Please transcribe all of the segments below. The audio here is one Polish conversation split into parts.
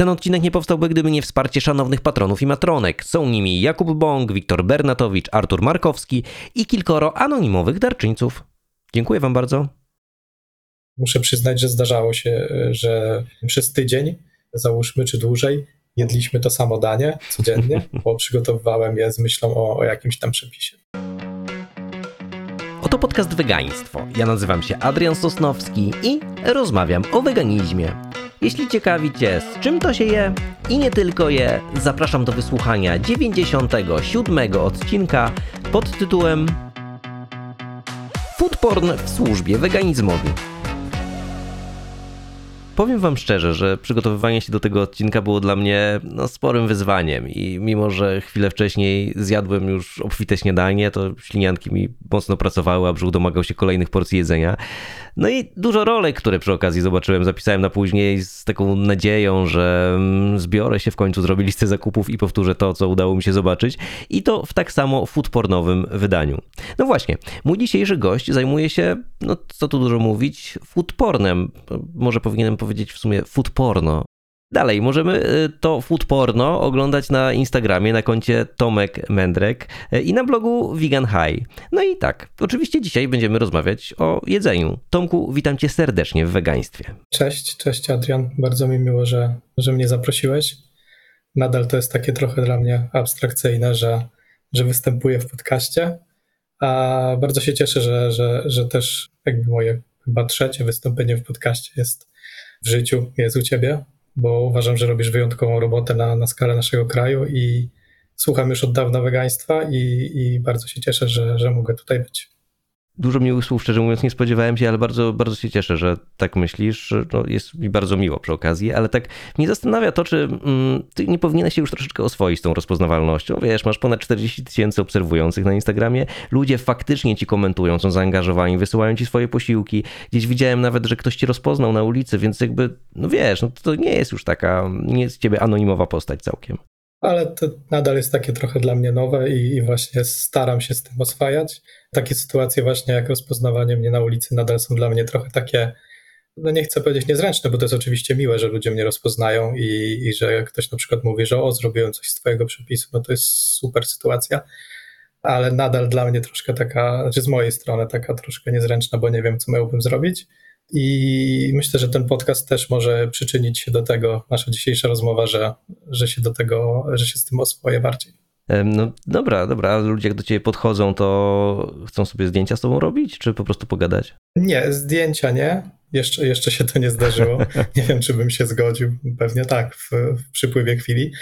Ten odcinek nie powstałby, gdyby nie wsparcie szanownych patronów i matronek. Są nimi Jakub Bąk, Wiktor Bernatowicz, Artur Markowski i kilkoro anonimowych darczyńców. Dziękuję Wam bardzo. Muszę przyznać, że zdarzało się, że przez tydzień, załóżmy, czy dłużej, jedliśmy to samo danie codziennie, bo przygotowywałem je z myślą o, o jakimś tam przepisie. Oto podcast Wegaństwo. Ja nazywam się Adrian Sosnowski i rozmawiam o weganizmie. Jeśli ciekawi Cię, z czym to się je i nie tylko je, zapraszam do wysłuchania 97 odcinka pod tytułem Food porn w służbie weganizmowi. Powiem Wam szczerze, że przygotowywanie się do tego odcinka było dla mnie no, sporym wyzwaniem i mimo, że chwilę wcześniej zjadłem już obfite śniadanie, to ślinianki mi mocno pracowały, a brzuch domagał się kolejnych porcji jedzenia. No i dużo rolek, które przy okazji zobaczyłem, zapisałem na później z taką nadzieją, że mm, zbiorę się w końcu, zrobię listę zakupów i powtórzę to, co udało mi się zobaczyć i to w tak samo foodpornowym wydaniu. No właśnie, mój dzisiejszy gość zajmuje się, no co tu dużo mówić, foodpornem. Może powinienem powiedzieć w sumie foodporno, Dalej, możemy y, to food porno oglądać na Instagramie, na koncie Tomek Mędrek y, i na blogu Vegan High. No i tak, oczywiście dzisiaj będziemy rozmawiać o jedzeniu. Tomku, witam cię serdecznie w wegaństwie. Cześć, cześć Adrian. Bardzo mi miło, że, że mnie zaprosiłeś. Nadal to jest takie trochę dla mnie abstrakcyjne, że, że występuję w podcaście, a bardzo się cieszę, że, że, że też jakby moje chyba trzecie wystąpienie w podcaście jest w życiu, jest u ciebie bo uważam, że robisz wyjątkową robotę na, na skalę naszego kraju i słucham już od dawna wegaństwa i, i bardzo się cieszę, że, że mogę tutaj być dużo miłych słów, szczerze mówiąc, nie spodziewałem się, ale bardzo, bardzo się cieszę, że tak myślisz. No, jest mi bardzo miło przy okazji, ale tak mnie zastanawia to, czy mm, ty nie powinieneś się już troszeczkę oswoić z tą rozpoznawalnością. Wiesz, masz ponad 40 tysięcy obserwujących na Instagramie, ludzie faktycznie ci komentują, są zaangażowani, wysyłają ci swoje posiłki. Gdzieś widziałem nawet, że ktoś ci rozpoznał na ulicy, więc jakby, no wiesz, no to nie jest już taka, nie jest ciebie anonimowa postać całkiem ale to nadal jest takie trochę dla mnie nowe i, i, właśnie staram się z tym oswajać. Takie sytuacje właśnie jak rozpoznawanie mnie na ulicy nadal są dla mnie trochę takie, no nie chcę powiedzieć niezręczne, bo to jest oczywiście miłe, że ludzie mnie rozpoznają i, i że ktoś na przykład mówi, że o, zrobiłem coś z twojego przepisu, no to jest super sytuacja, ale nadal dla mnie troszkę taka, znaczy z mojej strony taka troszkę niezręczna, bo nie wiem, co miałbym zrobić. I myślę, że ten podcast też może przyczynić się do tego, nasza dzisiejsza rozmowa, że, że się do tego, że się z tym oswoję bardziej. No dobra, dobra, ludzie jak do ciebie podchodzą, to chcą sobie zdjęcia z tobą robić, czy po prostu pogadać? Nie, zdjęcia nie. Jeszcze, jeszcze się to nie zdarzyło. Nie wiem, czy bym się zgodził. Pewnie tak, w, w przypływie chwili.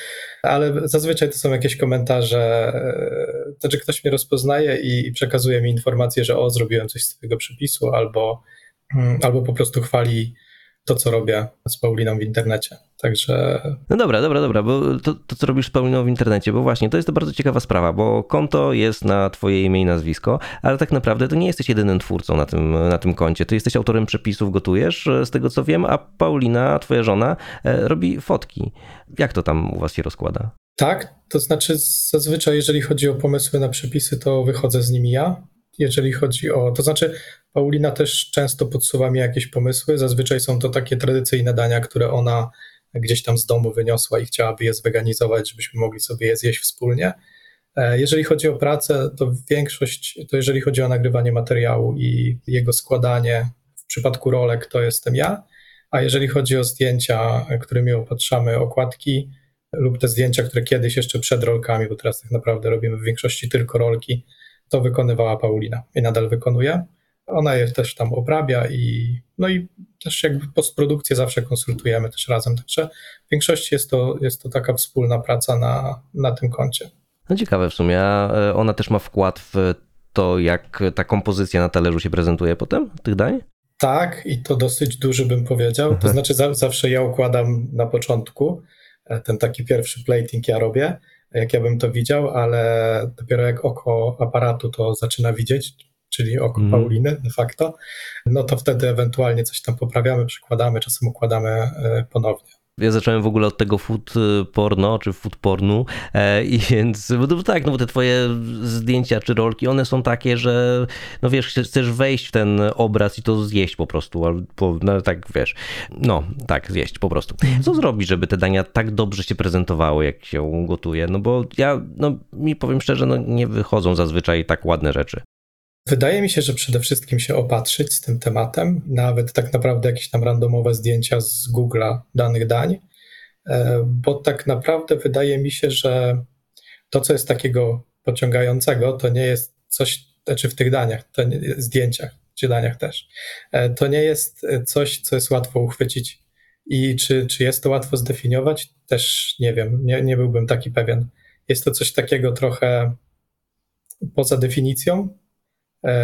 Ale zazwyczaj to są jakieś komentarze, to, że ktoś mnie rozpoznaje i, i przekazuje mi informację, że o, zrobiłem coś z twojego przepisu, albo Mm, albo po prostu chwali to, co robię z Pauliną w internecie. Także. No dobra, dobra, dobra, bo to, to, co robisz z Pauliną w internecie, bo właśnie to jest to bardzo ciekawa sprawa, bo konto jest na Twoje imię i nazwisko, ale tak naprawdę to nie jesteś jedynym twórcą na tym, na tym koncie. Ty jesteś autorem przepisów, gotujesz, e, z tego co wiem, a Paulina, Twoja żona, e, robi fotki. Jak to tam u Was się rozkłada? Tak, to znaczy zazwyczaj, jeżeli chodzi o pomysły na przepisy, to wychodzę z nimi ja jeżeli chodzi o. To znaczy, Paulina też często podsuwa mi jakieś pomysły. Zazwyczaj są to takie tradycyjne dania, które ona gdzieś tam z domu wyniosła i chciałaby je zweganizować, żebyśmy mogli sobie je zjeść wspólnie. E, jeżeli chodzi o pracę, to większość, to jeżeli chodzi o nagrywanie materiału i jego składanie, w przypadku rolek to jestem ja, a jeżeli chodzi o zdjęcia, którymi opatrzamy okładki, lub te zdjęcia, które kiedyś jeszcze przed rolkami, bo teraz tak naprawdę robimy w większości tylko rolki, to wykonywała Paulina i nadal wykonuje. Ona je też tam obrabia i no i też jakby postprodukcję zawsze konsultujemy też razem, także w większości jest to, jest to taka wspólna praca na, na tym koncie. No ciekawe w sumie, a e, ona też ma wkład w to, jak ta kompozycja na talerzu się prezentuje potem, tych dań? Tak, i to dosyć duży bym powiedział. To mhm. znaczy, za, zawsze ja układam na początku. E, ten taki pierwszy plating ja robię, jak ja bym to widział, ale dopiero jak oko aparatu to zaczyna widzieć, czyli oko mm. Pauliny de facto, no to wtedy ewentualnie coś tam poprawiamy, przykładamy, czasem układamy e, ponownie. Ja zacząłem w ogóle od tego food porno, czy food pornu e, i więc, bo tak, no bo te twoje zdjęcia czy rolki, one są takie, że no wiesz, chcesz wejść w ten obraz i to zjeść po prostu, albo no tak wiesz, no tak, zjeść po prostu. Co zrobić, żeby te dania tak dobrze się prezentowały, jak się gotuje? No bo ja, no mi powiem szczerze, no nie wychodzą zazwyczaj tak ładne rzeczy. Wydaje mi się, że przede wszystkim się opatrzyć z tym tematem, nawet tak naprawdę jakieś tam randomowe zdjęcia z Google'a danych dań, e, bo tak naprawdę wydaje mi się, że to, co jest takiego pociągającego, to nie jest coś, znaczy w tych daniach, to nie, zdjęciach czy daniach też, e, to nie jest coś, co jest łatwo uchwycić. I czy, czy jest to łatwo zdefiniować? Też nie wiem, nie, nie byłbym taki pewien. Jest to coś takiego trochę poza definicją, E,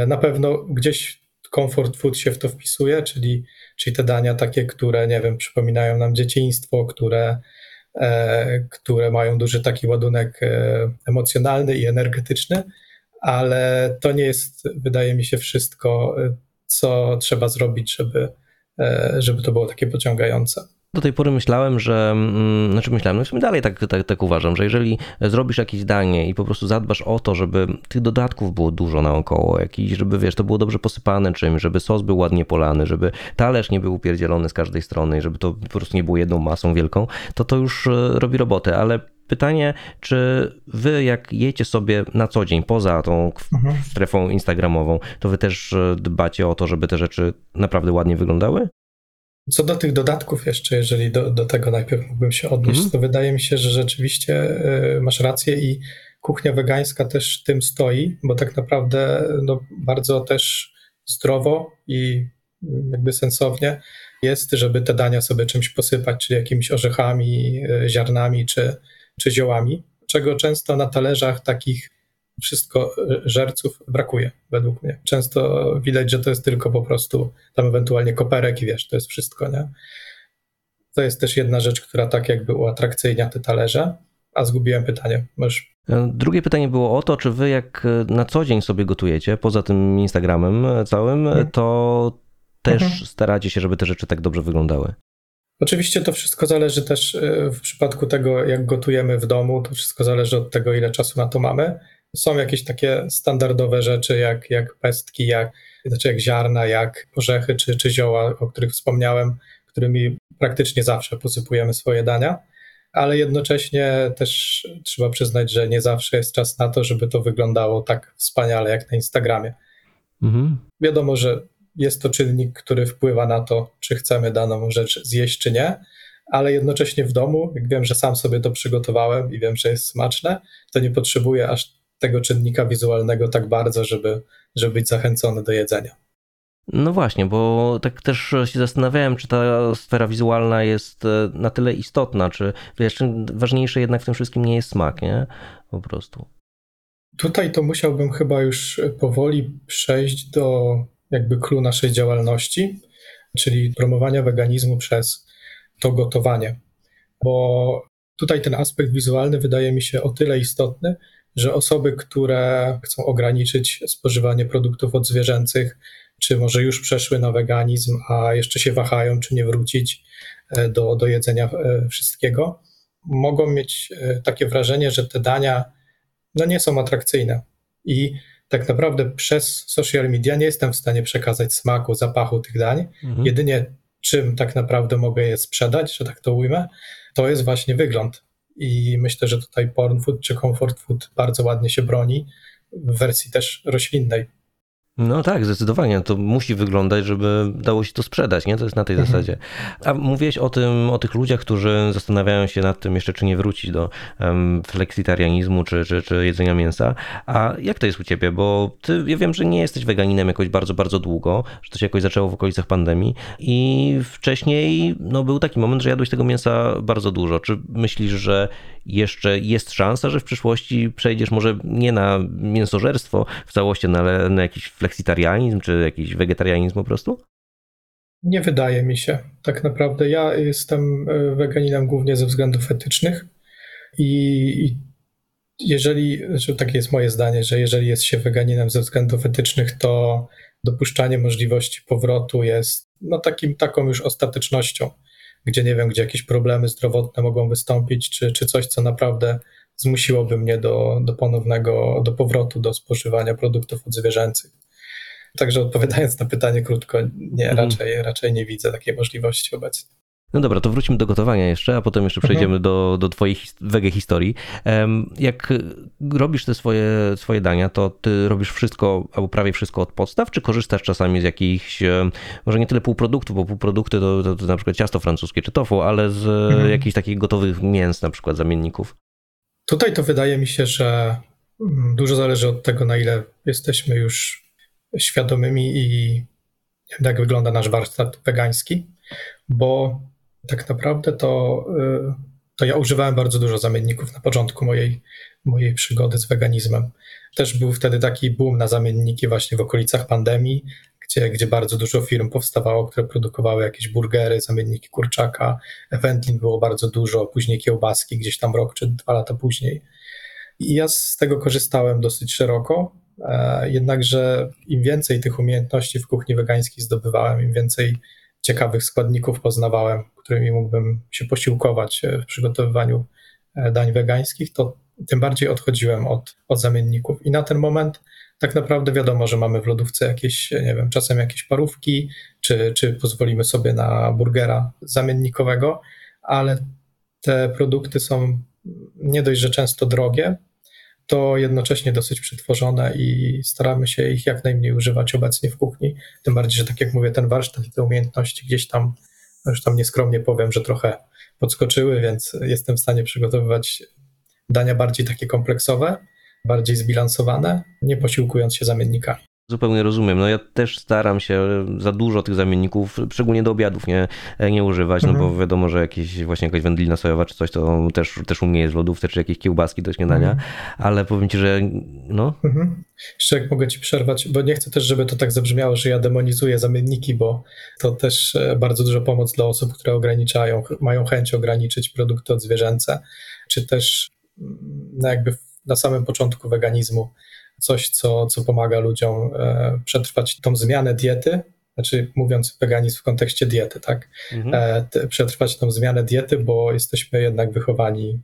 na pewno gdzieś comfort food się w to wpisuje, czyli, czyli te dania takie, które, nie wiem, przypominają nam dzieciństwo, które, e, które mają duży taki ładunek e, emocjonalny i energetyczny, ale to nie jest, wydaje mi się, wszystko, co trzeba zrobić, żeby, żeby to było takie pociągające. Do tej pory myślałem, że, mm, znaczy myślałem, no w sumie dalej tak, tak, tak uważam, że jeżeli zrobisz jakieś danie i po prostu zadbasz o to, żeby tych dodatków było dużo naokoło, jakiś, żeby wiesz, to było dobrze posypane czymś, żeby sos był ładnie polany, żeby talerz nie był upierdzielony z każdej strony, żeby to po prostu nie było jedną masą wielką, to to już e, robi robotę, ale pytanie, czy wy jak jecie sobie na co dzień, poza tą mhm. strefą instagramową, to wy też e, dbacie o to, żeby te rzeczy naprawdę ładnie wyglądały? Co do tych dodatków jeszcze, jeżeli do, do tego najpierw mógłbym się odnieść, mm. to wydaje mi się, że rzeczywiście y, masz rację i kuchnia wegańska też tym stoi, bo tak naprawdę no, bardzo też zdrowo i jakby sensownie jest, żeby te dania sobie czymś posypać, czyli jakimiś orzechami, y, ziarnami czy, czy ziołami, czego często na talerzach takich wszystko e, żerców brakuje, według mnie. Często widać, że to jest tylko po prostu tam ewentualnie koperek i wiesz, to jest wszystko, nie? To jest też jedna rzecz, która tak jakby uatrakcyjnia te talerze. A zgubiłem pytanie. Możesz... E, drugie pytanie było o to, czy wy jak e, na co dzień sobie gotujecie, poza tym Instagramem całym, hmm. to też hmm. staracie się, żeby te rzeczy tak dobrze wyglądały? Oczywiście to wszystko zależy też w przypadku tego, jak gotujemy w domu, to wszystko zależy od tego, ile czasu na to mamy. Są jakieś takie standardowe rzeczy, jak, jak pestki, jak, znaczy jak ziarna, jak orzechy czy, czy zioła, o których wspomniałem, którymi praktycznie zawsze posypujemy swoje dania, ale jednocześnie też trzeba przyznać, że nie zawsze jest czas na to, żeby to wyglądało tak wspaniale jak na Instagramie. Mhm. Wiadomo, że jest to czynnik, który wpływa na to, czy chcemy daną rzecz zjeść, czy nie, ale jednocześnie w domu, jak wiem, że sam sobie to przygotowałem i wiem, że jest smaczne, to nie potrzebuję aż tego czynnika wizualnego tak bardzo, żeby, żeby być zachęcony do jedzenia. No właśnie, bo tak też się zastanawiałem, czy ta sfera wizualna jest e, na tyle istotna, czy wiesz, ważniejsze jednak w tym wszystkim nie jest smak, nie? Po prostu. Tutaj to musiałbym chyba już powoli przejść do jakby clue naszej działalności, czyli promowania weganizmu przez to gotowanie. Bo tutaj ten aspekt wizualny wydaje mi się o tyle istotny, że osoby, które chcą ograniczyć spożywanie produktów odzwierzęcych, czy może już przeszły na weganizm, a jeszcze się wahają, czy nie wrócić e, do, do jedzenia e, wszystkiego, mogą mieć e, takie wrażenie, że te dania no, nie są atrakcyjne. I tak naprawdę przez social media nie jestem w stanie przekazać smaku, zapachu tych dań. Mhm. Jedynie czym tak naprawdę mogę je sprzedać, że tak to ujmę, to jest właśnie wygląd. I myślę, że tutaj porn food czy comfort food bardzo ładnie się broni w wersji też roślinnej. No tak, zdecydowanie. To musi wyglądać, żeby dało się to sprzedać, nie? To jest na tej mhm. zasadzie. A mówiłeś o tym, o tych ludziach, którzy zastanawiają się nad tym jeszcze, czy nie wrócić do um, fleksitarianizmu, czy, czy, czy jedzenia mięsa. A jak to jest u ciebie? Bo ty, ja wiem, że nie jesteś weganinem jakoś bardzo, bardzo długo, że to się jakoś zaczęło w okolicach pandemii i wcześniej no, był taki moment, że jadłeś tego mięsa bardzo dużo. Czy myślisz, że jeszcze jest szansa, że w przyszłości przejdziesz może nie na mięsożerstwo w całości, no, ale na jakiś fleksitarianizm czy jakiś wegetarianizm po prostu? Nie wydaje mi się. Tak naprawdę ja jestem e, weganinem głównie ze względów etycznych i jeżeli, znaczy takie jest moje zdanie, że jeżeli jest się weganinem ze względów etycznych, to dopuszczanie możliwości powrotu jest no takim, taką już ostatecznością. Gdzie nie wiem, gdzie jakieś problemy zdrowotne mogą wystąpić, czy, czy coś, co naprawdę zmusiłoby mnie do, do ponownego, do powrotu do spożywania produktów odzwierzęcych. Także odpowiadając na pytanie krótko, nie, mhm. raczej, raczej nie widzę takiej możliwości obecnie. No dobra, to wrócimy do gotowania jeszcze, a potem jeszcze przejdziemy mhm. do, do twojej wege historii. Jak robisz te swoje, swoje dania, to ty robisz wszystko, albo prawie wszystko od podstaw, czy korzystasz czasami z jakichś, może nie tyle półproduktów, bo półprodukty to, to, to na przykład ciasto francuskie czy tofu, ale z mhm. jakichś takich gotowych mięs, na przykład zamienników? Tutaj to wydaje mi się, że mm, dużo zależy od tego, na ile jesteśmy już świadomymi i jak wygląda nasz warsztat wegański, bo tak naprawdę to, y, to ja używałem bardzo dużo zamienników na początku mojej, mojej przygody z weganizmem. Też był wtedy taki boom na zamienniki właśnie w okolicach pandemii, gdzie, gdzie bardzo dużo firm powstawało, które produkowały jakieś burgery, zamienniki kurczaka. Wędlin było bardzo dużo, później kiełbaski gdzieś tam rok czy dwa lata później. I ja z tego korzystałem dosyć szeroko, e, jednakże im więcej tych umiejętności w kuchni wegańskiej zdobywałem, im więcej ciekawych składników poznawałem, którymi mógłbym się posiłkować e, w przygotowywaniu e, dań wegańskich, to tym bardziej odchodziłem od, od zamienników. I na ten moment tak naprawdę wiadomo, że mamy w lodówce jakieś, nie wiem, czasem jakieś parówki, czy, czy pozwolimy sobie na burgera zamiennikowego, ale te produkty są nie dość, że często drogie, to jednocześnie dosyć przetworzone i staramy się ich jak najmniej używać obecnie w kuchni. Tym bardziej, że tak jak mówię, ten warsztat i te umiejętności gdzieś tam, już tam nieskromnie powiem, że trochę podskoczyły, więc jestem w stanie przygotowywać dania bardziej takie kompleksowe, bardziej zbilansowane, nie posiłkując się zamiennikami. Zupełnie rozumiem. No ja też staram się za dużo tych zamienników, szczególnie do obiadów, nie, nie używać, no mhm. bo wiadomo, że jakieś właśnie jakaś wędlina sojowa czy coś, to też, też u mnie jest w lodówce, czy jakieś kiełbaski do śniadania, mhm. ale powiem ci, że no. Mhm. Jeszcze jak mogę ci przerwać, bo nie chcę też, żeby to tak zabrzmiało, że ja demonizuję zamienniki, bo to też e, bardzo duża pomoc dla osób, które ograniczają, mają chęć ograniczyć produkty odzwierzęce, czy też mm, no jakby na samym początku weganizmu coś, co, co pomaga ludziom e, przetrwać tą zmianę diety, znaczy mówiąc weganizm w kontekście diety, tak? Mhm. E, przetrwać tą zmianę diety, bo jesteśmy jednak wychowani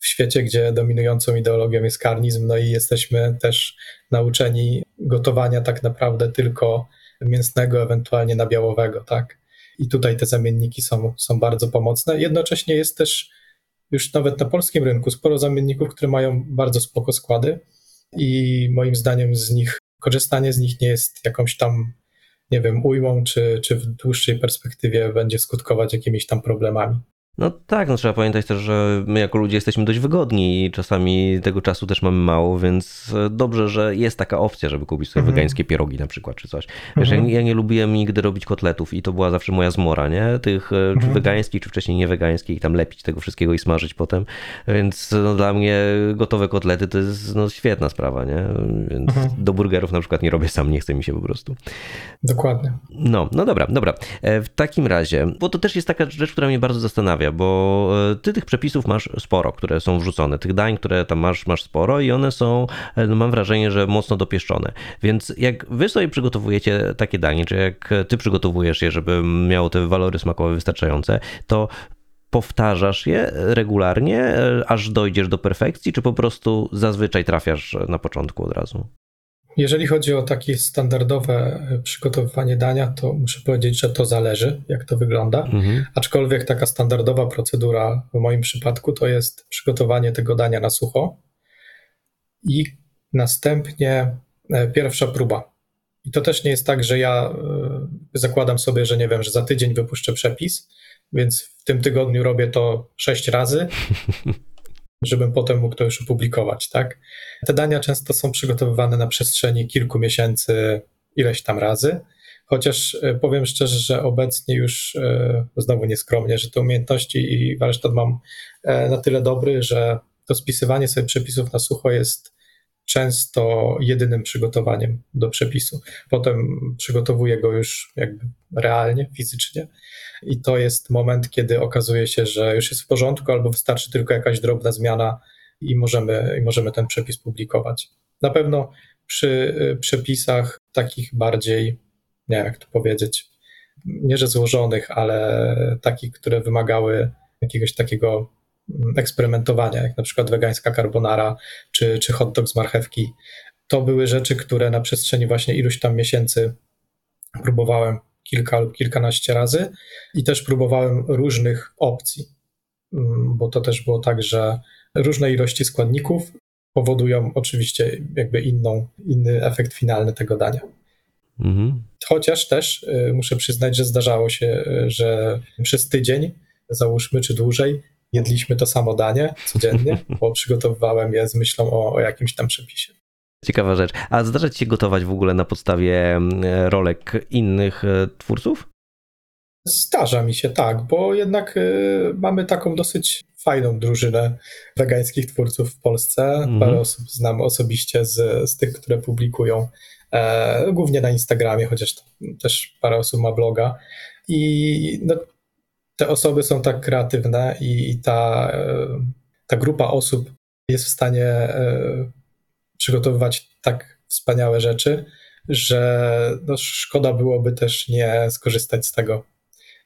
w świecie, gdzie dominującą ideologią jest karnizm, no i jesteśmy też nauczeni gotowania tak naprawdę tylko mięsnego, ewentualnie nabiałowego, tak? I tutaj te zamienniki są, są bardzo pomocne. Jednocześnie jest też już nawet na polskim rynku sporo zamienników, które mają bardzo spoko składy i moim zdaniem z nich, korzystanie z nich nie jest jakąś tam, nie wiem, ujmą, czy, czy w dłuższej perspektywie będzie skutkować jakimiś tam problemami. No tak, no trzeba pamiętać też, że my jako ludzie jesteśmy dość wygodni i czasami tego czasu też mamy mało, więc dobrze, że jest taka opcja, żeby kupić sobie mm wegańskie pierogi na przykład, czy coś. Wiesz, mm ja, nie lubiłem nigdy robić kotletów i to była zawsze moja zmora, nie? Tych mm czy wegańskich, czy wcześniej niewegańskich, tam lepić tego wszystkiego i smażyć potem, więc no, dla mnie gotowe kotlety to jest no, świetna sprawa, nie? Więc mm do burgerów na przykład nie robię sam, nie chce mi się po prostu. Dokładnie. No, no dobra, dobra. E, w takim razie, bo to też jest taka rzecz, która mnie bardzo zastanawia, bo e, ty tych przepisów masz sporo, które są wrzucone, tych dań, które tam masz, masz sporo i one są, e, no mam wrażenie, że mocno dopieszczone. Więc jak wy sobie przygotowujecie takie danie, czy jak ty przygotowujesz je, żeby miało te walory smakowe wystarczające, to powtarzasz je regularnie, e, aż dojdziesz do perfekcji, czy po prostu zazwyczaj trafiasz na początku od razu? Jeżeli chodzi o takie standardowe e, przygotowywanie dania, to muszę powiedzieć, że to zależy, jak to wygląda. Mhm. Aczkolwiek taka standardowa procedura w moim przypadku to jest przygotowanie tego dania na sucho i następnie e, pierwsza próba. I to też nie jest tak, że ja e, zakładam sobie, że nie wiem, że za tydzień wypuszczę przepis, więc w tym tygodniu robię to sześć razy. żebym potem mógł to już opublikować, tak? Te dania często są przygotowywane na przestrzeni kilku miesięcy, ileś tam razy, chociaż e, powiem szczerze, że obecnie już, e, znowu nieskromnie, że te umiejętności i warsztat mam e, na tyle dobry, że to spisywanie sobie przepisów na sucho jest często jedynym przygotowaniem do przepisu. Potem przygotowuję go już jakby realnie, fizycznie i to jest moment, kiedy okazuje się, że już jest w porządku albo wystarczy tylko jakaś drobna zmiana i możemy, i możemy ten przepis publikować. Na pewno przy y, przepisach takich bardziej, nie wiem jak to powiedzieć, nie że złożonych, ale takich, które wymagały jakiegoś takiego eksperymentowania, jak na przykład wegańska carbonara czy, czy hot dog z marchewki. To były rzeczy, które na przestrzeni właśnie iluś tam miesięcy próbowałem kilka lub kilkanaście razy i też próbowałem różnych opcji, mm, bo to też było tak, że różne ilości składników powodują oczywiście jakby inną, inny efekt finalny tego dania. Mhm. Chociaż też y, muszę przyznać, że zdarzało się, y, że przez tydzień, załóżmy, czy dłużej, jedliśmy to samo danie codziennie, bo przygotowywałem je z myślą o, o jakimś tam przepisie. Ciekawa rzecz. A zdarza ci się gotować w ogóle na podstawie mm, rolek innych e, twórców? Zdarza mi się, tak, bo jednak y, mamy taką dosyć fajną drużynę wegańskich twórców w Polsce. Mm. Parę osób znam osobiście z, z tych, które publikują, e, głównie na Instagramie, chociaż też parę osób ma bloga. I no, te osoby są tak kreatywne i, ta, e, ta grupa osób jest w stanie e, przygotowywać tak wspaniałe rzeczy, że no, szkoda byłoby też nie skorzystać z tego.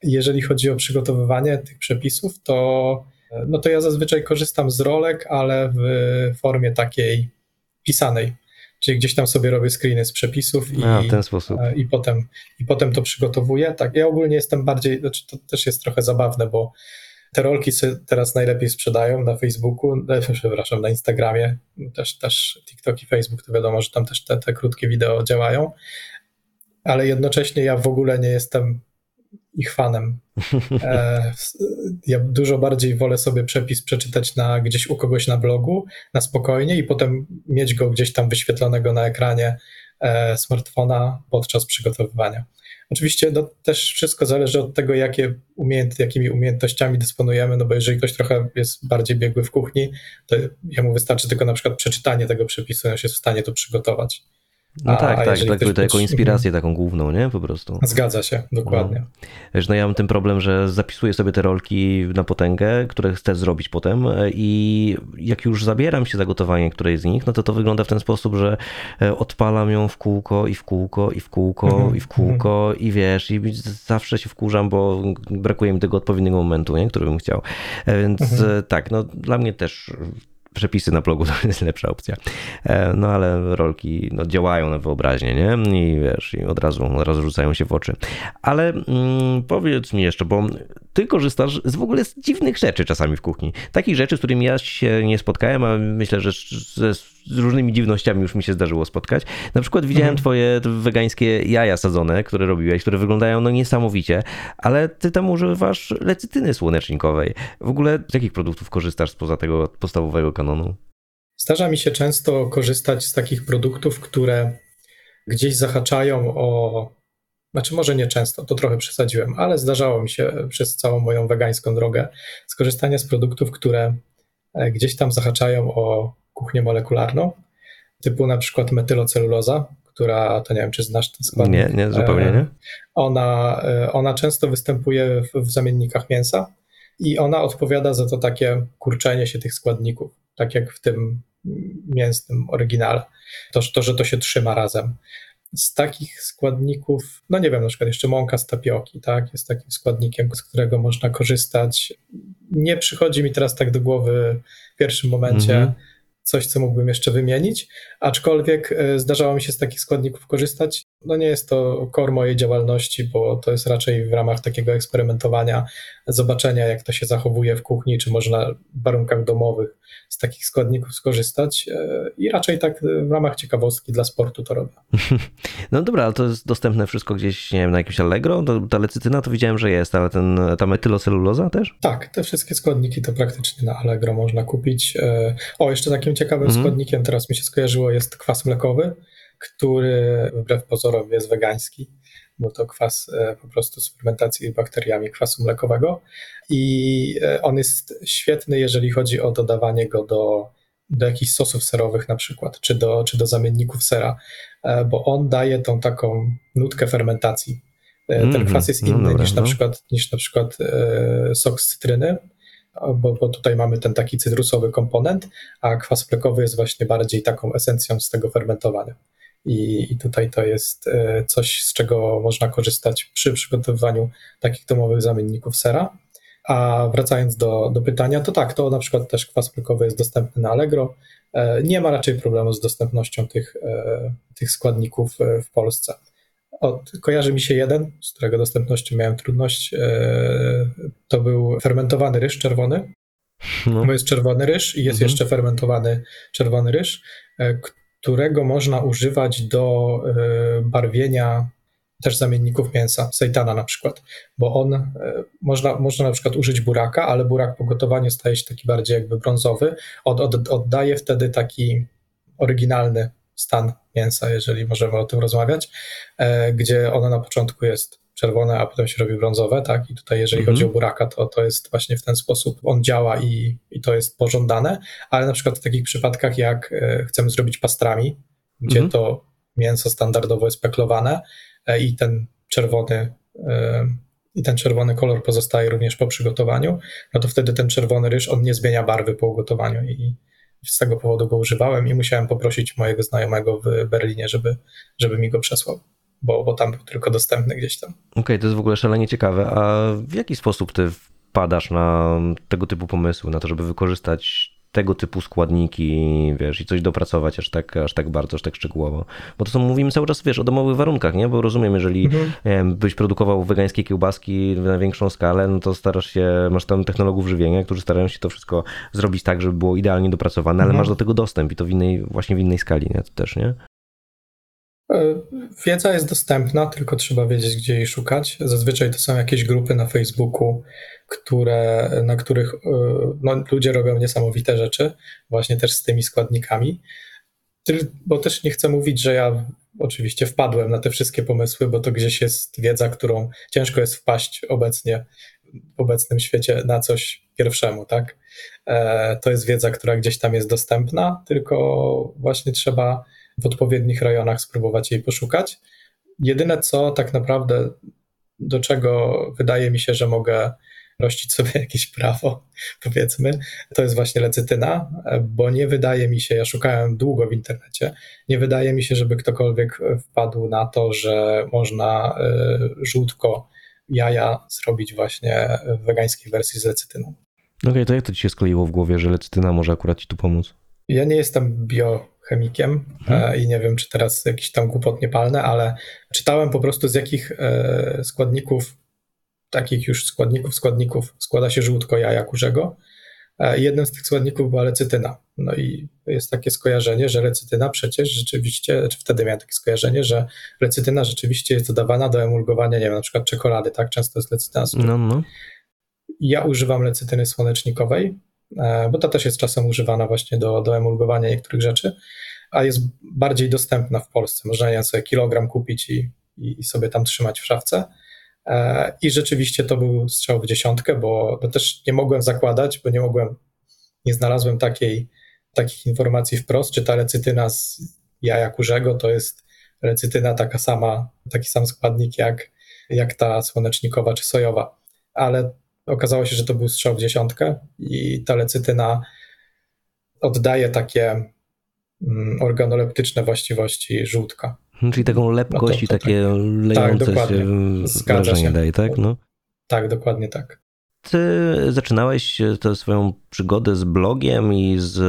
Jeżeli chodzi o przygotowywanie tych przepisów, to, no to ja zazwyczaj korzystam z rolek, ale w formie takiej pisanej. Czyli gdzieś tam sobie robię screeny z przepisów i, A, i, potem, i potem to przygotowuję. Tak, ja ogólnie jestem bardziej, znaczy to też jest trochę zabawne, bo te rolki się teraz najlepiej sprzedają na Facebooku, e, przepraszam, na Instagramie, też, też TikTok i Facebook, to wiadomo, że tam też te, te krótkie wideo działają, ale jednocześnie ja w ogóle nie jestem ich fanem. E, ja dużo bardziej wolę sobie przepis przeczytać na, gdzieś u kogoś na blogu, na spokojnie i potem mieć go gdzieś tam wyświetlonego na ekranie e, smartfona podczas przygotowywania. Oczywiście no, też wszystko zależy od tego, jakie umiejęt, jakimi umiejętnościami dysponujemy, no bo jeżeli ktoś trochę jest bardziej biegły w kuchni, to jemu wystarczy tylko na przykład przeczytanie tego przepisu, on się w stanie to przygotować. No tak, tak, tak, tak to jako inspirację taką główną, nie? Po prostu. Zgadza się, dokładnie. No. Wiesz, no ja mam ten problem, że zapisuję sobie te rolki na potęgę, które chcę zrobić potem i jak już zabieram się za gotowanie którejś z nich, no to to wygląda w ten sposób, że e, odpalam ją w kółko i w kółko i w kółko -hmm. i w kółko -hmm. i wiesz, i zawsze się wkurzam, bo brakuje mi tego odpowiedniego momentu, nie? który bym chciał. E, więc -hmm. tak, no dla mnie też przepisy na blogu to jest lepsza opcja. E, no ale rolki no, działają na wyobraźnię, nie? I wiesz, i od razu, od razu rzucają się w oczy. Ale mm, powiedz mi jeszcze, bo ty korzystasz z w ogóle z dziwnych rzeczy czasami w kuchni. Takich rzeczy, z którymi ja się nie spotkałem, a myślę, że ze z różnymi dziwnościami już mi się zdarzyło spotkać. Na przykład widziałem mhm. twoje wegańskie jaja sadzone, które robiłeś, które wyglądają no niesamowicie, ale ty tam używasz lecytyny słonecznikowej. W ogóle z jakich produktów korzystasz spoza tego podstawowego kanonu? Zdarza mi się często korzystać z takich produktów, które gdzieś zahaczają o. Znaczy, może nie często, to trochę przesadziłem, ale zdarzało mi się przez całą moją wegańską drogę skorzystanie z produktów, które e, gdzieś tam zahaczają o kuchnię molekularną, typu na przykład metyloceluloza, która, to nie wiem, czy znasz ten składnik. Nie, nie, zupełnie nie. Ona, e, ona często występuje w, w zamiennikach mięsa i ona odpowiada za to takie kurczenie się tych składników, tak jak w tym mięsnym oryginale. To, to, że to się trzyma razem. Z takich składników, no nie wiem, na przykład jeszcze mąka z tapioki, tak, jest takim składnikiem, z którego można korzystać. Nie przychodzi mi teraz tak do głowy w pierwszym momencie, mm -hmm coś, co mógłbym jeszcze wymienić, aczkolwiek e, zdarzało mi się z takich składników korzystać. No nie jest to core mojej działalności, bo to jest raczej w ramach takiego eksperymentowania, zobaczenia jak to się zachowuje w kuchni, czy można w warunkach domowych z takich składników skorzystać e, i raczej tak w ramach ciekawostki dla sportu to robię. No dobra, ale to jest dostępne wszystko gdzieś, nie wiem, na jakimś Allegro? Ta lecytyna to widziałem, że jest, ale ten, ta metyloceluloza też? Tak, te wszystkie składniki to praktycznie na Allegro można kupić. E, o, jeszcze takim ciekawym mhm. składnikiem teraz mi się skojarzyło jest kwas mlekowy, który wbrew pozorom jest wegański bo to kwas e, po prostu z fermentacji bakteriami kwasu mlekowego i e, on jest świetny, jeżeli chodzi o dodawanie go do, do jakichś sosów serowych na przykład, czy do, czy do zamienników sera, e, bo on daje tą taką nutkę fermentacji. Ten mm, kwas jest no inny no dobra, niż, na no. przykład, niż na przykład sok z cytryny, bo, bo, tutaj mamy ten taki cytrusowy komponent, a kwas mlekowy jest właśnie bardziej taką esencją z tego fermentowania. I, I tutaj to jest e, coś, z czego można korzystać przy przygotowywaniu takich domowych zamienników sera. A wracając do, do pytania, to tak, to na przykład też kwas mlekowy jest dostępny na Allegro. E, nie ma raczej problemu z dostępnością tych, e, tych składników w Polsce. Od, kojarzy mi się jeden, z którego dostępnością miałem trudność. To był fermentowany ryż czerwony. No. Bo jest czerwony ryż i jest mhm. jeszcze fermentowany czerwony ryż, którego można używać do e, barwienia też zamienników mięsa, sejtana na przykład, bo on, e, można, można na przykład użyć buraka, ale burak po gotowaniu staje się taki bardziej jakby brązowy, od, od, oddaje wtedy taki oryginalny stan mięsa, jeżeli możemy o tym rozmawiać, e, gdzie ono na początku jest czerwone, a potem się robi brązowe, tak? I tutaj, jeżeli mhm. chodzi o buraka, to, to jest właśnie w ten sposób on działa i, i to jest pożądane, ale na przykład w takich przypadkach, jak e, chcemy zrobić pastrami, gdzie mhm. to mięso standardowo jest peklowane e, i ten czerwony e, i ten czerwony kolor pozostaje również po przygotowaniu, no to wtedy ten czerwony ryż, on nie zmienia barwy po ugotowaniu i z tego powodu go używałem i musiałem poprosić mojego znajomego w Berlinie, żeby, żeby mi go przesłał bo, bo tam był tylko dostępny gdzieś tam. Okej, okay, to jest w ogóle szalenie ciekawe. A w jaki sposób ty wpadasz na tego typu pomysły, na to, żeby wykorzystać tego typu składniki, wiesz, i coś dopracować aż tak, aż tak bardzo, aż tak szczegółowo. Bo to co mówimy cały czas, wiesz, o domowych warunkach, nie? Bo rozumiem, jeżeli mhm. byś produkował wegańskie kiełbaski na większą skalę, no to starasz się, masz tam technologów żywienia, którzy starają się to wszystko zrobić tak, żeby było idealnie dopracowane, ale mhm. masz do tego dostęp i to w innej, właśnie w innej skali, nie? To też, nie? E, wiedza jest dostępna, tylko trzeba wiedzieć, gdzie jej szukać. Zazwyczaj to są jakieś grupy na Facebooku, które, na których e, no, ludzie robią niesamowite rzeczy, właśnie też z tymi składnikami. Bo też nie chcę mówić, że ja oczywiście wpadłem na te wszystkie pomysły, bo to gdzieś jest wiedza, którą ciężko jest wpaść obecnie w obecnym świecie na coś pierwszemu, tak? E, to jest wiedza, która gdzieś tam jest dostępna, tylko właśnie trzeba w odpowiednich rejonach spróbować jej poszukać. Jedyne co tak naprawdę, do czego wydaje mi się, że mogę rościć sobie jakieś prawo, powiedzmy, to jest właśnie lecytyna, bo nie wydaje mi się, ja szukałem długo w internecie, nie wydaje mi się, żeby ktokolwiek wpadł na to, że można e, żółtko jaja zrobić właśnie w wegańskiej wersji z lecytyną. Okej, okay, to jak to ci się skleiło w głowie, że lecytyna może akurat ci tu pomóc? Ja nie jestem bio chemikiem hmm. i nie wiem, czy teraz jakiś tam głupot nie palne, ale czytałem po prostu z jakich e, składników, takich już składników, składników składa się żółtko jaja kurzego. E, jednym z tych składników była lecytyna. No i jest takie skojarzenie, że lecytyna przecież rzeczywiście, czy wtedy miałem takie skojarzenie, że lecytyna rzeczywiście jest dodawana do emulgowania, nie wiem, na przykład czekolady, tak? Często jest lecytyna. No, no. Ja używam lecytyny słonecznikowej, E, bo ta też jest czasem używana właśnie do, do emulgowania niektórych rzeczy, a jest bardziej dostępna w Polsce. Można ją sobie kilogram kupić i, i sobie tam trzymać w szafce. E, I rzeczywiście to był strzał w dziesiątkę, bo też nie mogłem zakładać, bo nie mogłem, nie znalazłem takiej, takich informacji wprost, czy ta lecytyna z jaja kurzego to jest lecytyna taka sama, taki sam składnik jak, jak ta słonecznikowa czy sojowa. Ale Okazało się, że to był strzał w dziesiątkę i ta lecytyna oddaje takie mm, organoleptyczne właściwości żółtka. Hmm, czyli taką lepkość no i takie tak, lejące tak, się wrażenie się. daje, tak? No. Tak, dokładnie tak. Ty zaczynałeś tę swoją przygodę z blogiem i z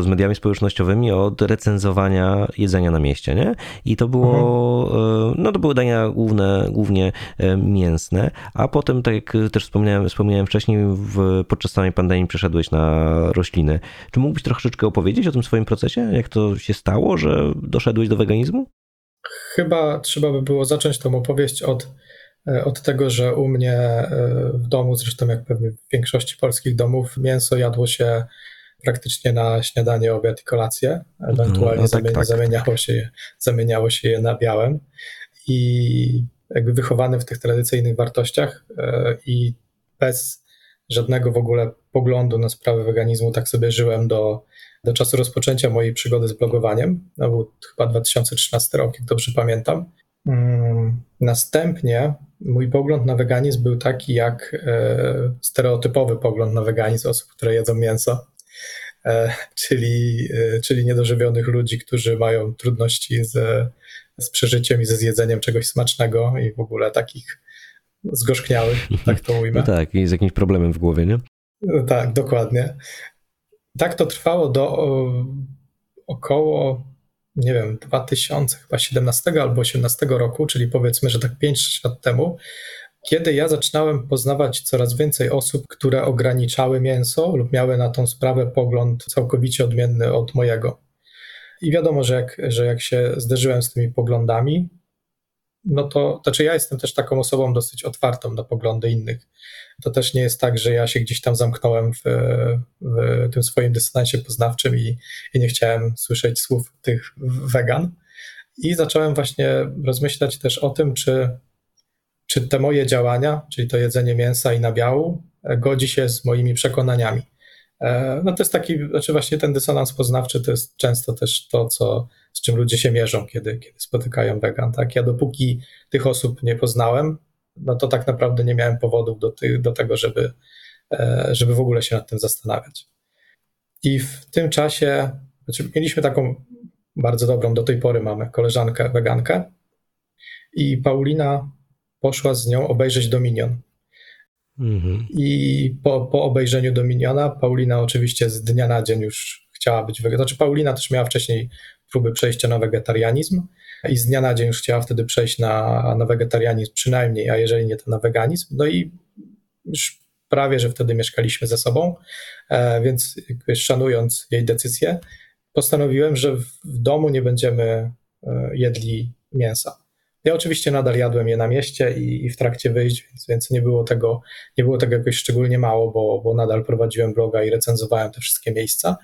z mediami społecznościowymi od recenzowania jedzenia na mieście, nie? I to było, mhm. no to były dania główne, głównie e, mięsne, a potem, tak jak też wspomniałem, wspomniałem wcześniej, w, podczas samej pandemii przeszedłeś na rośliny. Czy mógłbyś troszeczkę opowiedzieć o tym swoim procesie? Jak to się stało, że doszedłeś do weganizmu? Chyba trzeba by było zacząć tą opowieść od e, od tego, że u mnie w domu, zresztą jak pewnie w większości polskich domów, mięso jadło się praktycznie na śniadanie, obiad i kolację. Ewentualnie no, tak, tak. Zamieniało, się je, zamieniało się je na białym. I jakby wychowany w tych tradycyjnych wartościach e, i bez żadnego w ogóle poglądu na sprawę weganizmu, tak sobie żyłem do, do czasu rozpoczęcia mojej przygody z blogowaniem. To był chyba 2013 rok, jak dobrze pamiętam. Mm, następnie mój pogląd na weganizm był taki jak e, stereotypowy pogląd na weganizm osób, które jedzą mięso. E, czyli, e, czyli niedożywionych ludzi, którzy mają trudności z, z przeżyciem i ze zjedzeniem czegoś smacznego i w ogóle takich zgorzkniałych, tak to ujmę. No tak, i z jakimś problemem w głowie, nie? Tak, dokładnie. Tak to trwało do o, około, nie wiem, 2017 albo 18 roku, czyli powiedzmy, że tak 5 lat temu, kiedy ja zaczynałem poznawać coraz więcej osób, które ograniczały mięso lub miały na tą sprawę pogląd całkowicie odmienny od mojego. I wiadomo, że jak, że jak się zderzyłem z tymi poglądami, no to znaczy ja jestem też taką osobą dosyć otwartą na poglądy innych. To też nie jest tak, że ja się gdzieś tam zamknąłem w, w tym swoim dysonansie poznawczym i, i nie chciałem słyszeć słów tych wegan. I zacząłem właśnie rozmyślać też o tym, czy, czy te moje działania, czyli to jedzenie mięsa i nabiału, godzi się z moimi przekonaniami. E, no to jest taki, znaczy właśnie ten dysonans poznawczy to jest często też to, co, z czym ludzie się mierzą, kiedy, kiedy spotykają wegan. Tak? Ja dopóki tych osób nie poznałem, no to tak naprawdę nie miałem powodów do, ty, do tego, żeby, e, żeby w ogóle się nad tym zastanawiać. I w tym czasie, znaczy mieliśmy taką bardzo dobrą, do tej pory mamy koleżankę wegankę i Paulina poszła z nią obejrzeć Dominion. Mhm. I po, po obejrzeniu Dominiona, Paulina oczywiście z dnia na dzień już chciała być wegetarianką. Znaczy, Paulina też miała wcześniej próby przejścia na wegetarianizm i z dnia na dzień już chciała wtedy przejść na, na wegetarianizm przynajmniej, a jeżeli nie, to na weganizm. No i już prawie, że wtedy mieszkaliśmy ze sobą, e, więc szanując jej decyzję, postanowiłem, że w domu nie będziemy e, jedli mięsa. Ja oczywiście nadal jadłem je na mieście i, i w trakcie wyjść, więc, więc, nie, było tego, nie było tego jakoś szczególnie mało, bo, bo nadal prowadziłem bloga i recenzowałem te wszystkie miejsca,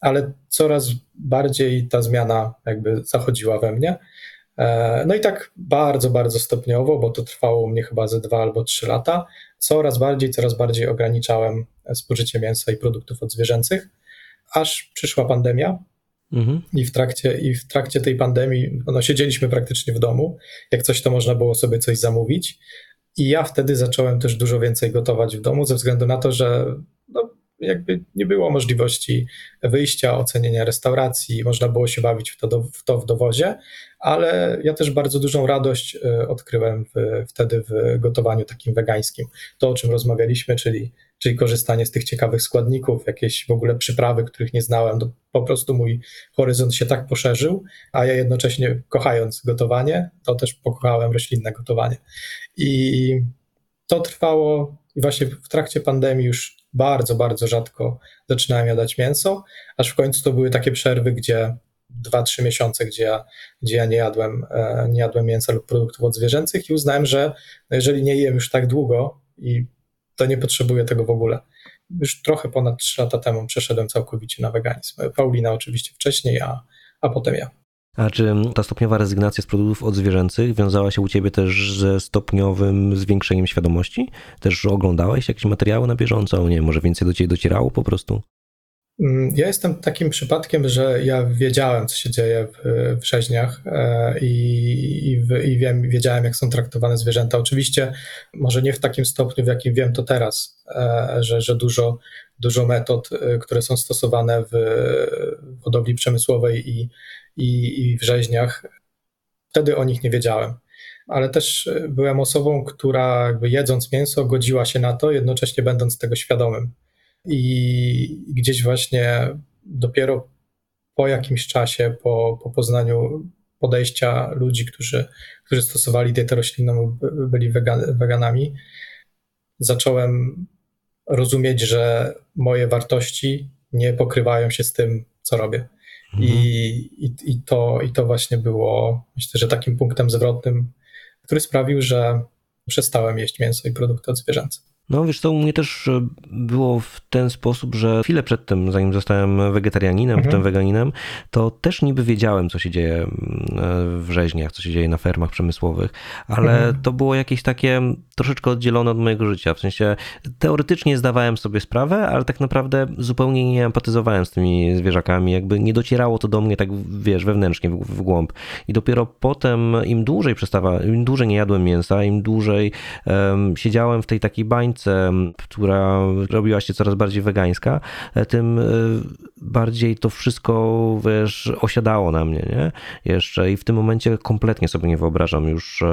ale coraz bardziej ta zmiana jakby zachodziła we mnie. E, no i tak bardzo, bardzo stopniowo, bo to trwało u mnie chyba ze dwa albo trzy lata, coraz bardziej, coraz bardziej ograniczałem spożycie mięsa i produktów odzwierzęcych, aż przyszła pandemia, Mhm. I, w trakcie, I w trakcie tej pandemii no, siedzieliśmy praktycznie w domu. Jak coś, to można było sobie coś zamówić. I ja wtedy zacząłem też dużo więcej gotować w domu, ze względu na to, że no, jakby nie było możliwości wyjścia, ocenienia restauracji, można było się bawić w to, do, w, to w dowozie, ale ja też bardzo dużą radość e, odkryłem w, wtedy w gotowaniu takim wegańskim. To, o czym rozmawialiśmy, czyli czyli korzystanie z tych ciekawych składników, jakieś w ogóle przyprawy, których nie znałem. To po prostu mój horyzont się tak poszerzył, a ja jednocześnie kochając gotowanie, to też pokochałem roślinne gotowanie. I to trwało i właśnie w trakcie pandemii już bardzo, bardzo rzadko zaczynałem jadać mięso, aż w końcu to były takie przerwy, gdzie dwa, trzy miesiące, gdzie ja, gdzie ja nie, jadłem, e, nie jadłem mięsa lub produktów odzwierzęcych i uznałem, że jeżeli nie jem już tak długo i to nie potrzebuję tego w ogóle. Już trochę ponad 3 lata temu przeszedłem całkowicie na weganizm. Paulina oczywiście wcześniej, a, a potem ja. A czy ta stopniowa rezygnacja z produktów odzwierzęcych wiązała się u ciebie też ze stopniowym zwiększeniem świadomości? Też oglądałeś jakieś materiały na bieżąco? Nie, może więcej do ciebie docierało po prostu? Mm, ja jestem takim przypadkiem, że ja wiedziałem, co się dzieje w, w rzeźniach e, i, i, i wiem, wiedziałem, jak są traktowane zwierzęta. Oczywiście, może nie w takim stopniu, w jakim wiem to teraz, e, że, że dużo, dużo metod, e, które są stosowane w hodowli przemysłowej i, i, i w rzeźniach, wtedy o nich nie wiedziałem. Ale też byłem osobą, która jakby jedząc mięso godziła się na to, jednocześnie będąc tego świadomym i gdzieś właśnie dopiero po jakimś czasie, po, po poznaniu podejścia ludzi, którzy, którzy stosowali dietę roślinną, byli wegan, weganami, zacząłem rozumieć, że moje wartości nie pokrywają się z tym, co robię. Mhm. I, i, I, to, I to właśnie było, myślę, że takim punktem zwrotnym, który sprawił, że przestałem jeść mięso i produkty odzwierzęce. No wiesz co, u mnie też e, było w ten sposób, że chwilę przed tym, zanim zostałem wegetarianinem, mhm. potem weganinem, to też niby wiedziałem, co się dzieje mm, e, w rzeźniach, co się dzieje na fermach przemysłowych, ale mhm. to było jakieś takie troszeczkę oddzielone od mojego życia. W sensie teoretycznie zdawałem sobie sprawę, ale tak naprawdę zupełnie nie empatyzowałem z tymi zwierzakami, jakby nie docierało to do mnie tak, wiesz, wewnętrznie, w, w głąb. I dopiero potem, im dłużej przestawa, im dłużej nie jadłem mięsa, im dłużej um, siedziałem w tej takiej bańce, która robiła się coraz bardziej wegańska, tym bardziej to wszystko, wiesz, osiadało na mnie, nie? Jeszcze i w tym momencie kompletnie sobie nie wyobrażam już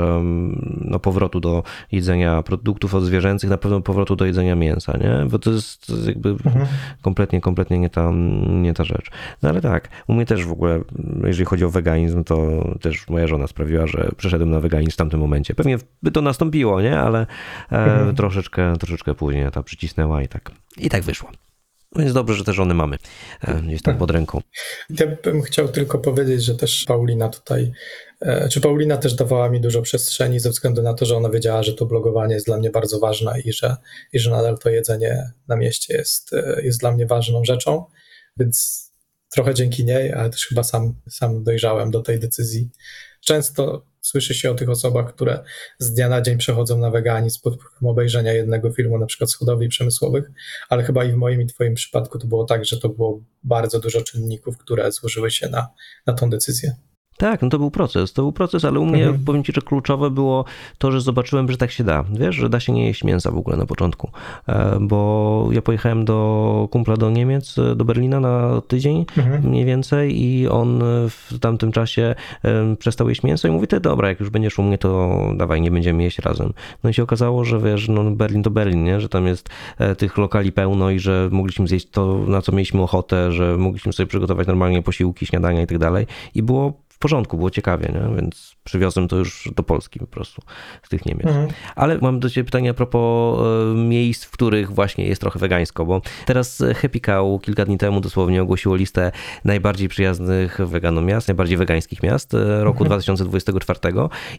no, powrotu do jedzenia produktów odzwierzęcych, na pewno powrotu do jedzenia mięsa, nie? Bo to jest jakby mhm. kompletnie, kompletnie nie ta, nie ta rzecz. No ale tak, u mnie też w ogóle, jeżeli chodzi o weganizm, to też moja żona sprawiła, że przeszedłem na weganizm w tamtym momencie. Pewnie by to nastąpiło, nie? Ale e, mhm. troszeczkę, troszeczkę później ta przycisnęła i tak, i tak wyszło. Więc dobrze, że te żony mamy e, gdzieś tam pod ręką. Ja bym chciał tylko powiedzieć, że też Paulina tutaj, e, czy Paulina też dawała mi dużo przestrzeni ze względu na to, że ona wiedziała, że to blogowanie jest dla mnie bardzo ważne i że, i że nadal to jedzenie na mieście jest, e, jest dla mnie ważną rzeczą, więc trochę dzięki niej, ale też chyba sam, sam dojrzałem do tej decyzji. Często słyszy się o tych osobach, które z dnia na dzień przechodzą na weganizm pod wpływem obejrzenia jednego filmu, na przykład z hodowli przemysłowych, ale chyba i w moim i twoim przypadku to było tak, że to było bardzo dużo czynników, które złożyły się na, na tą decyzję. Tak, no to był proces, to był proces, ale u mnie mhm. powiem ci, że kluczowe było to, że zobaczyłem, że tak się da. Wiesz, że da się nie jeść mięsa w ogóle na początku, e, bo ja pojechałem do kumpla do Niemiec, do Berlina na tydzień mhm. mniej więcej i on w tamtym czasie przestał jeść mięso i mówi, ty dobra, jak już będziesz u mnie, to dawaj, nie będziemy jeść razem. No i się okazało, że wiesz, no Berlin to Berlin, nie? że tam jest e, tych lokali pełno i że mogliśmy zjeść to, na co mieliśmy ochotę, że mogliśmy sobie przygotować normalnie posiłki, śniadania i tak dalej i było porządku, było ciekawie, nie? więc przywiozłem to już do Polski po prostu z tych Niemiec. Mhm. Ale mam do Ciebie pytanie a propos e, miejsc, w których właśnie jest trochę wegańsko, bo teraz Happy Cow kilka dni temu dosłownie ogłosiło listę najbardziej przyjaznych weganom miast, najbardziej wegańskich miast e, roku mhm. 2024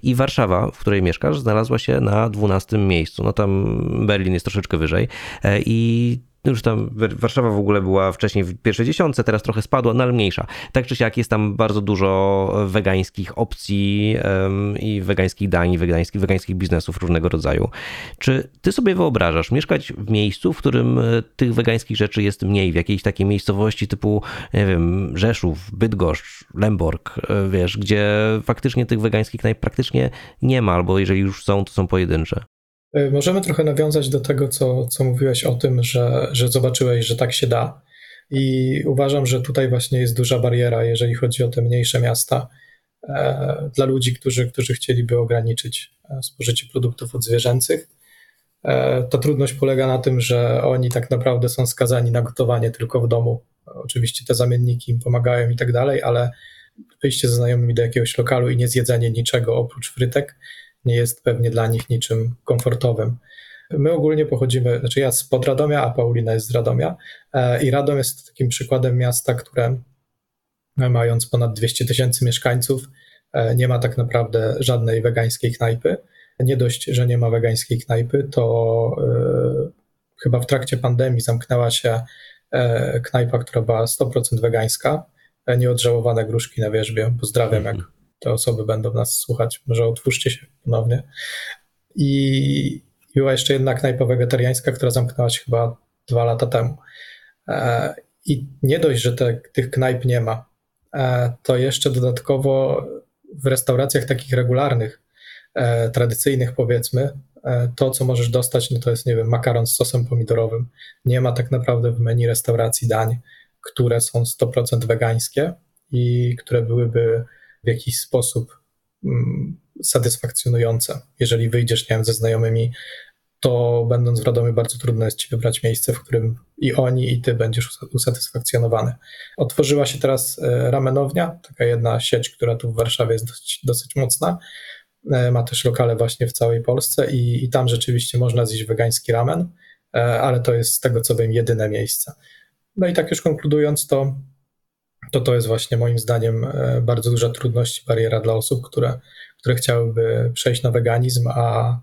i Warszawa, w której mieszkasz, znalazła się na 12 miejscu. No tam Berlin jest troszeczkę wyżej e, i już tam Warszawa w ogóle była wcześniej w pierwszej dziesiątce, teraz trochę spadła, no ale mniejsza. Tak czy siak jest tam bardzo dużo wegańskich opcji um, i wegańskich dań, wegańskich, wegańskich biznesów różnego rodzaju. Czy ty sobie wyobrażasz mieszkać w miejscu, w którym e, tych wegańskich rzeczy jest mniej, w jakiejś takiej miejscowości typu, nie wiem, Rzeszów, Bydgoszcz, Lemborg, e, wiesz, gdzie faktycznie tych wegańskich najpraktycznie nie ma, albo jeżeli już są, to są pojedyncze? E, możemy trochę nawiązać do tego, co, co mówiłeś o tym, że, że zobaczyłeś, że tak się da. I uważam, że tutaj właśnie jest duża bariera, jeżeli chodzi o te mniejsze miasta, e, dla ludzi, którzy, którzy chcieliby ograniczyć e, spożycie produktów odzwierzęcych. Ta trudność polega na tym, że oni tak naprawdę są skazani na gotowanie tylko w domu. Oczywiście te zamienniki im pomagają i tak dalej, ale wyjście ze znajomymi do jakiegoś lokalu i nie zjedzenie niczego oprócz frytek nie jest pewnie dla nich niczym komfortowym. My ogólnie pochodzimy, znaczy ja z Radomia, a Paulina jest z Radomia e, i Radom jest takim przykładem miasta, które mając ponad 200 tysięcy mieszkańców, e, nie ma tak naprawdę żadnej wegańskiej knajpy. Nie dość, że nie ma wegańskiej knajpy, to chyba w trakcie pandemii zamknęła się knajpa, która była 100% wegańska. Nieodżałowane gruszki na wierzbie. Pozdrawiam, jak te osoby będą nas słuchać, może otwórzcie się ponownie. I była jeszcze jedna knajpa wegetariańska, która zamknęła się chyba dwa lata temu. E, I nie dość, że te, tych knajp nie ma, e, to jeszcze dodatkowo w restauracjach takich regularnych, e, tradycyjnych powiedzmy, to co możesz dostać, no to jest, nie wiem, makaron z sosem pomidorowym. Nie ma tak naprawdę w menu restauracji dań, które są 100% wegańskie i które byłyby w jakiś sposób mm, satysfakcjonujące. Jeżeli wyjdziesz, nie wiem, ze znajomymi, to będąc w Radomiu bardzo trudno jest ci wybrać miejsce, w którym i oni, i ty będziesz usatysfakcjonowany. Otworzyła się teraz e, ramenownia, taka jedna sieć, która tu w Warszawie jest dosyć, dosyć mocna. E, ma też lokale właśnie w całej Polsce i, i tam rzeczywiście można zjeść wegański ramen, e, ale to jest z tego co wiem jedyne miejsce. No i tak już konkludując, to to to jest właśnie moim zdaniem e, bardzo duża trudność, bariera dla osób, które, które chciałyby przejść na weganizm, a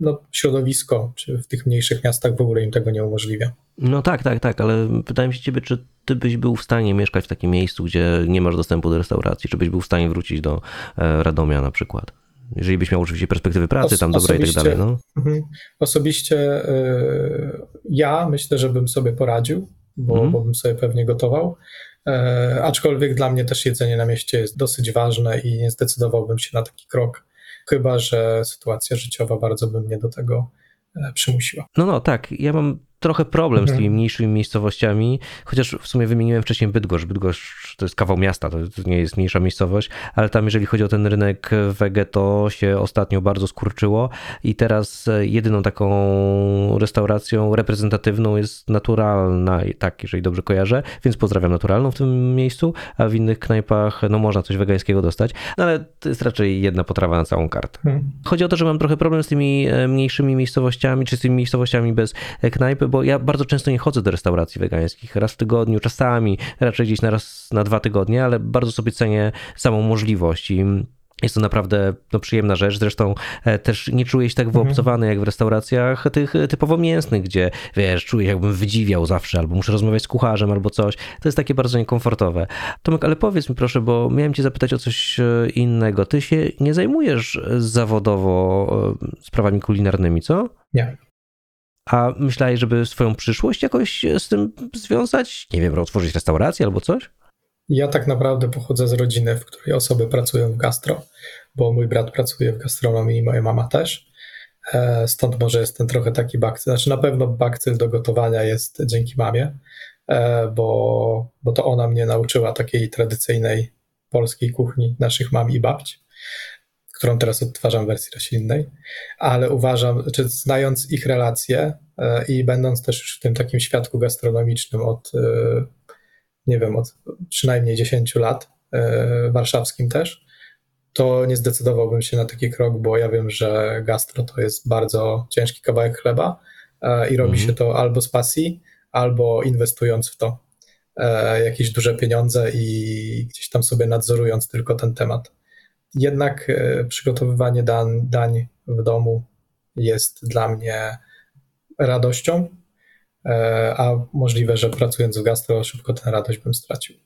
no, środowisko, czy w tych mniejszych miastach w ogóle im tego nie umożliwia. No tak, tak, tak, ale pytałem się ciebie, czy ty byś był w stanie mieszkać w takim miejscu, gdzie nie masz dostępu do restauracji, czy byś był w stanie wrócić do e, Radomia na przykład? Jeżeli byś miał oczywiście perspektywy pracy tam dobrej i tak dalej. No. Mhm. Osobiście y, ja myślę, że bym sobie poradził, bo, mm. bo bym sobie pewnie gotował. E, aczkolwiek dla mnie też jedzenie na mieście jest dosyć ważne i nie zdecydowałbym się na taki krok, chyba że sytuacja życiowa bardzo by mnie do tego e, przymusiła. No, no, tak. Ja mam trochę problem z Mhm. tymi mniejszymi miejscowościami, chociaż w sumie wymieniłem wcześniej Bydgoszcz. Bydgoszcz to jest kawał miasta, to, nie jest mniejsza miejscowość, ale tam jeżeli chodzi o ten rynek wege, to się ostatnio bardzo skurczyło i teraz e, jedyną taką restauracją reprezentatywną jest naturalna, i tak, jeżeli dobrze kojarzę, więc pozdrawiam naturalną w tym miejscu, a w innych knajpach no można coś wegańskiego dostać, no ale to jest raczej jedna potrawa na całą kartę. Mhm. Chodzi o to, że mam trochę problem z tymi e, mniejszymi miejscowościami, czy z tymi miejscowościami bez e, knajpy, bo ja bardzo często nie chodzę do restauracji wegańskich. Raz w tygodniu, czasami, raczej gdzieś na raz na dwa tygodnie, ale bardzo sobie cenię samą możliwość i jest to naprawdę no, przyjemna rzecz. Zresztą e, też nie czuję się tak wyobcowany jak w restauracjach tych e, typowo mięsnych, gdzie wiesz, czuję jakbym wydziwiał zawsze, albo muszę rozmawiać z kucharzem, albo coś. To jest takie bardzo niekomfortowe. Tomek, ale powiedz mi proszę, bo miałem cię zapytać o coś e, innego. Ty się nie zajmujesz zawodowo sprawami kulinarnymi, co? Nie. A myślałeś, żeby swoją przyszłość jakoś z tym związać? Nie wiem, otworzyć restaurację albo coś? Ja tak naprawdę pochodzę z rodziny, w której osoby pracują w gastro, bo mój brat pracuje w gastronomii i moja mama też. E, Stąd może jest ten trochę taki bakcyl. Znaczy na pewno bakcyl do gotowania jest dzięki mamie, e, bo, bo to ona mnie nauczyła takiej tradycyjnej polskiej kuchni naszych mam i babci, którą teraz odtwarzam w wersji roślinnej. Ale uważam, czy znając ich relacje e, i będąc też już w tym takim świadku gastronomicznym od e, nie wiem, od przynajmniej 10 lat, e, warszawskim też, to nie zdecydowałbym się na taki krok, bo ja wiem, że gastro to jest bardzo ciężki kawałek chleba i robi Mhm. się to albo z pasji, albo inwestując w to jakieś duże pieniądze i gdzieś tam sobie nadzorując tylko ten temat. Jednak e, przygotowywanie dań, dań w domu jest dla mnie radością, E, a możliwe, że pracując w gastro szybko tę radość bym stracił.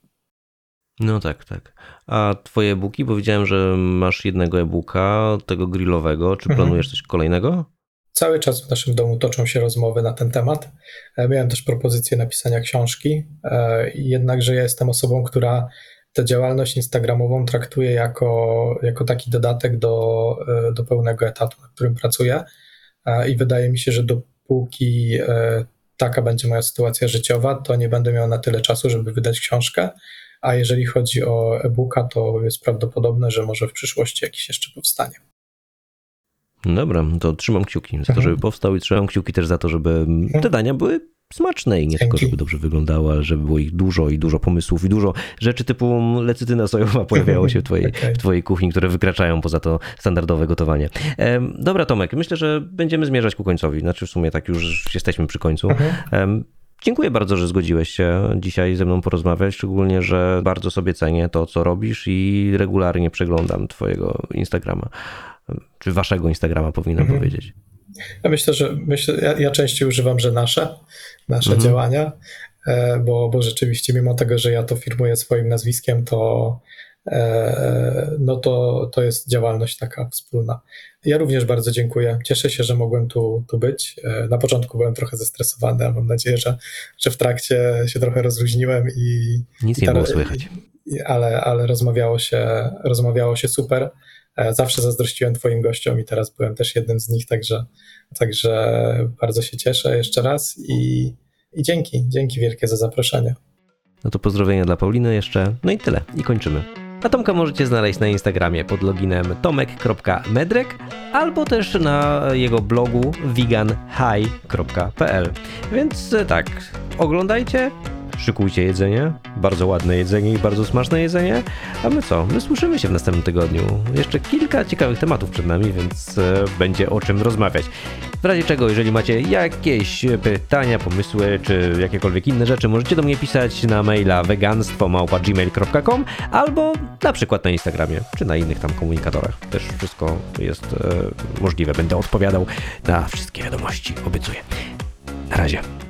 No tak, tak. A twoje e-booki, bo widziałem, że masz jednego e-booka, tego grillowego. Czy Mhm. planujesz coś kolejnego? Cały czas w naszym domu toczą się rozmowy na ten temat. E, Miałem też propozycję napisania książki, jednakże ja jestem osobą, która tę działalność instagramową traktuje jako, jako taki dodatek do, e, do pełnego etatu, na którym pracuję. E, I wydaje mi się, że dopóki e, taka będzie moja sytuacja życiowa, to nie będę miał na tyle czasu, żeby wydać książkę. A jeżeli chodzi o e-booka, to jest prawdopodobne, że może w przyszłości jakiś jeszcze powstanie. Dobra, to trzymam kciuki za to, Mhm. żeby powstał i trzymam kciuki też za to, żeby te dania były smaczne i nie tylko, żeby dobrze wyglądały, ale żeby było ich dużo i dużo pomysłów i dużo rzeczy typu lecytyna sojowa pojawiało się w twojej, Okej. w twojej kuchni, które wykraczają poza to standardowe gotowanie. Dobra Tomek, myślę, że będziemy zmierzać ku końcowi, znaczy w sumie tak już jesteśmy przy końcu. Mhm. Dziękuję bardzo, że zgodziłeś się dzisiaj ze mną porozmawiać, szczególnie, że bardzo sobie cenię to, co robisz i regularnie przeglądam twojego Instagrama, czy waszego Instagrama powinnam Mhm. powiedzieć. Ja myślę, że myślę, ja, ja częściej używam, że nasze, nasze Mhm. działania, e, bo, bo rzeczywiście mimo tego, że ja to firmuję swoim nazwiskiem, to e, no to, to jest działalność taka wspólna. Ja również bardzo dziękuję. Cieszę się, że mogłem tu, tu być. E, Na początku byłem trochę zestresowany, a mam nadzieję, że, że w trakcie się trochę rozluźniłem i, Nic i nie było słychać. ale, ale rozmawiało, się, rozmawiało się super. E, Zawsze zazdrościłem Twoim gościom i teraz byłem też jednym z nich, także, także bardzo się cieszę jeszcze raz i, i dzięki, dzięki wielkie za zaproszenie. No to pozdrowienia dla Pauliny jeszcze. No i tyle. I kończymy. A Tomka możecie znaleźć na Instagramie pod loginem tomek.medrek albo też na jego blogu veganhigh.pl. Więc e, tak, oglądajcie, szykujcie jedzenie, bardzo ładne jedzenie i bardzo smaczne jedzenie. A my co? My słyszymy się w następnym tygodniu. Jeszcze kilka ciekawych tematów przed nami, więc e, będzie o czym rozmawiać. W razie czego, jeżeli macie jakieś pytania, pomysły, czy jakiekolwiek inne rzeczy, możecie do mnie pisać na maila veganstwo.gmail.com albo na przykład na Instagramie, czy na innych tam komunikatorach. Też wszystko jest e, możliwe. Będę odpowiadał na wszystkie wiadomości, obiecuję. Na razie.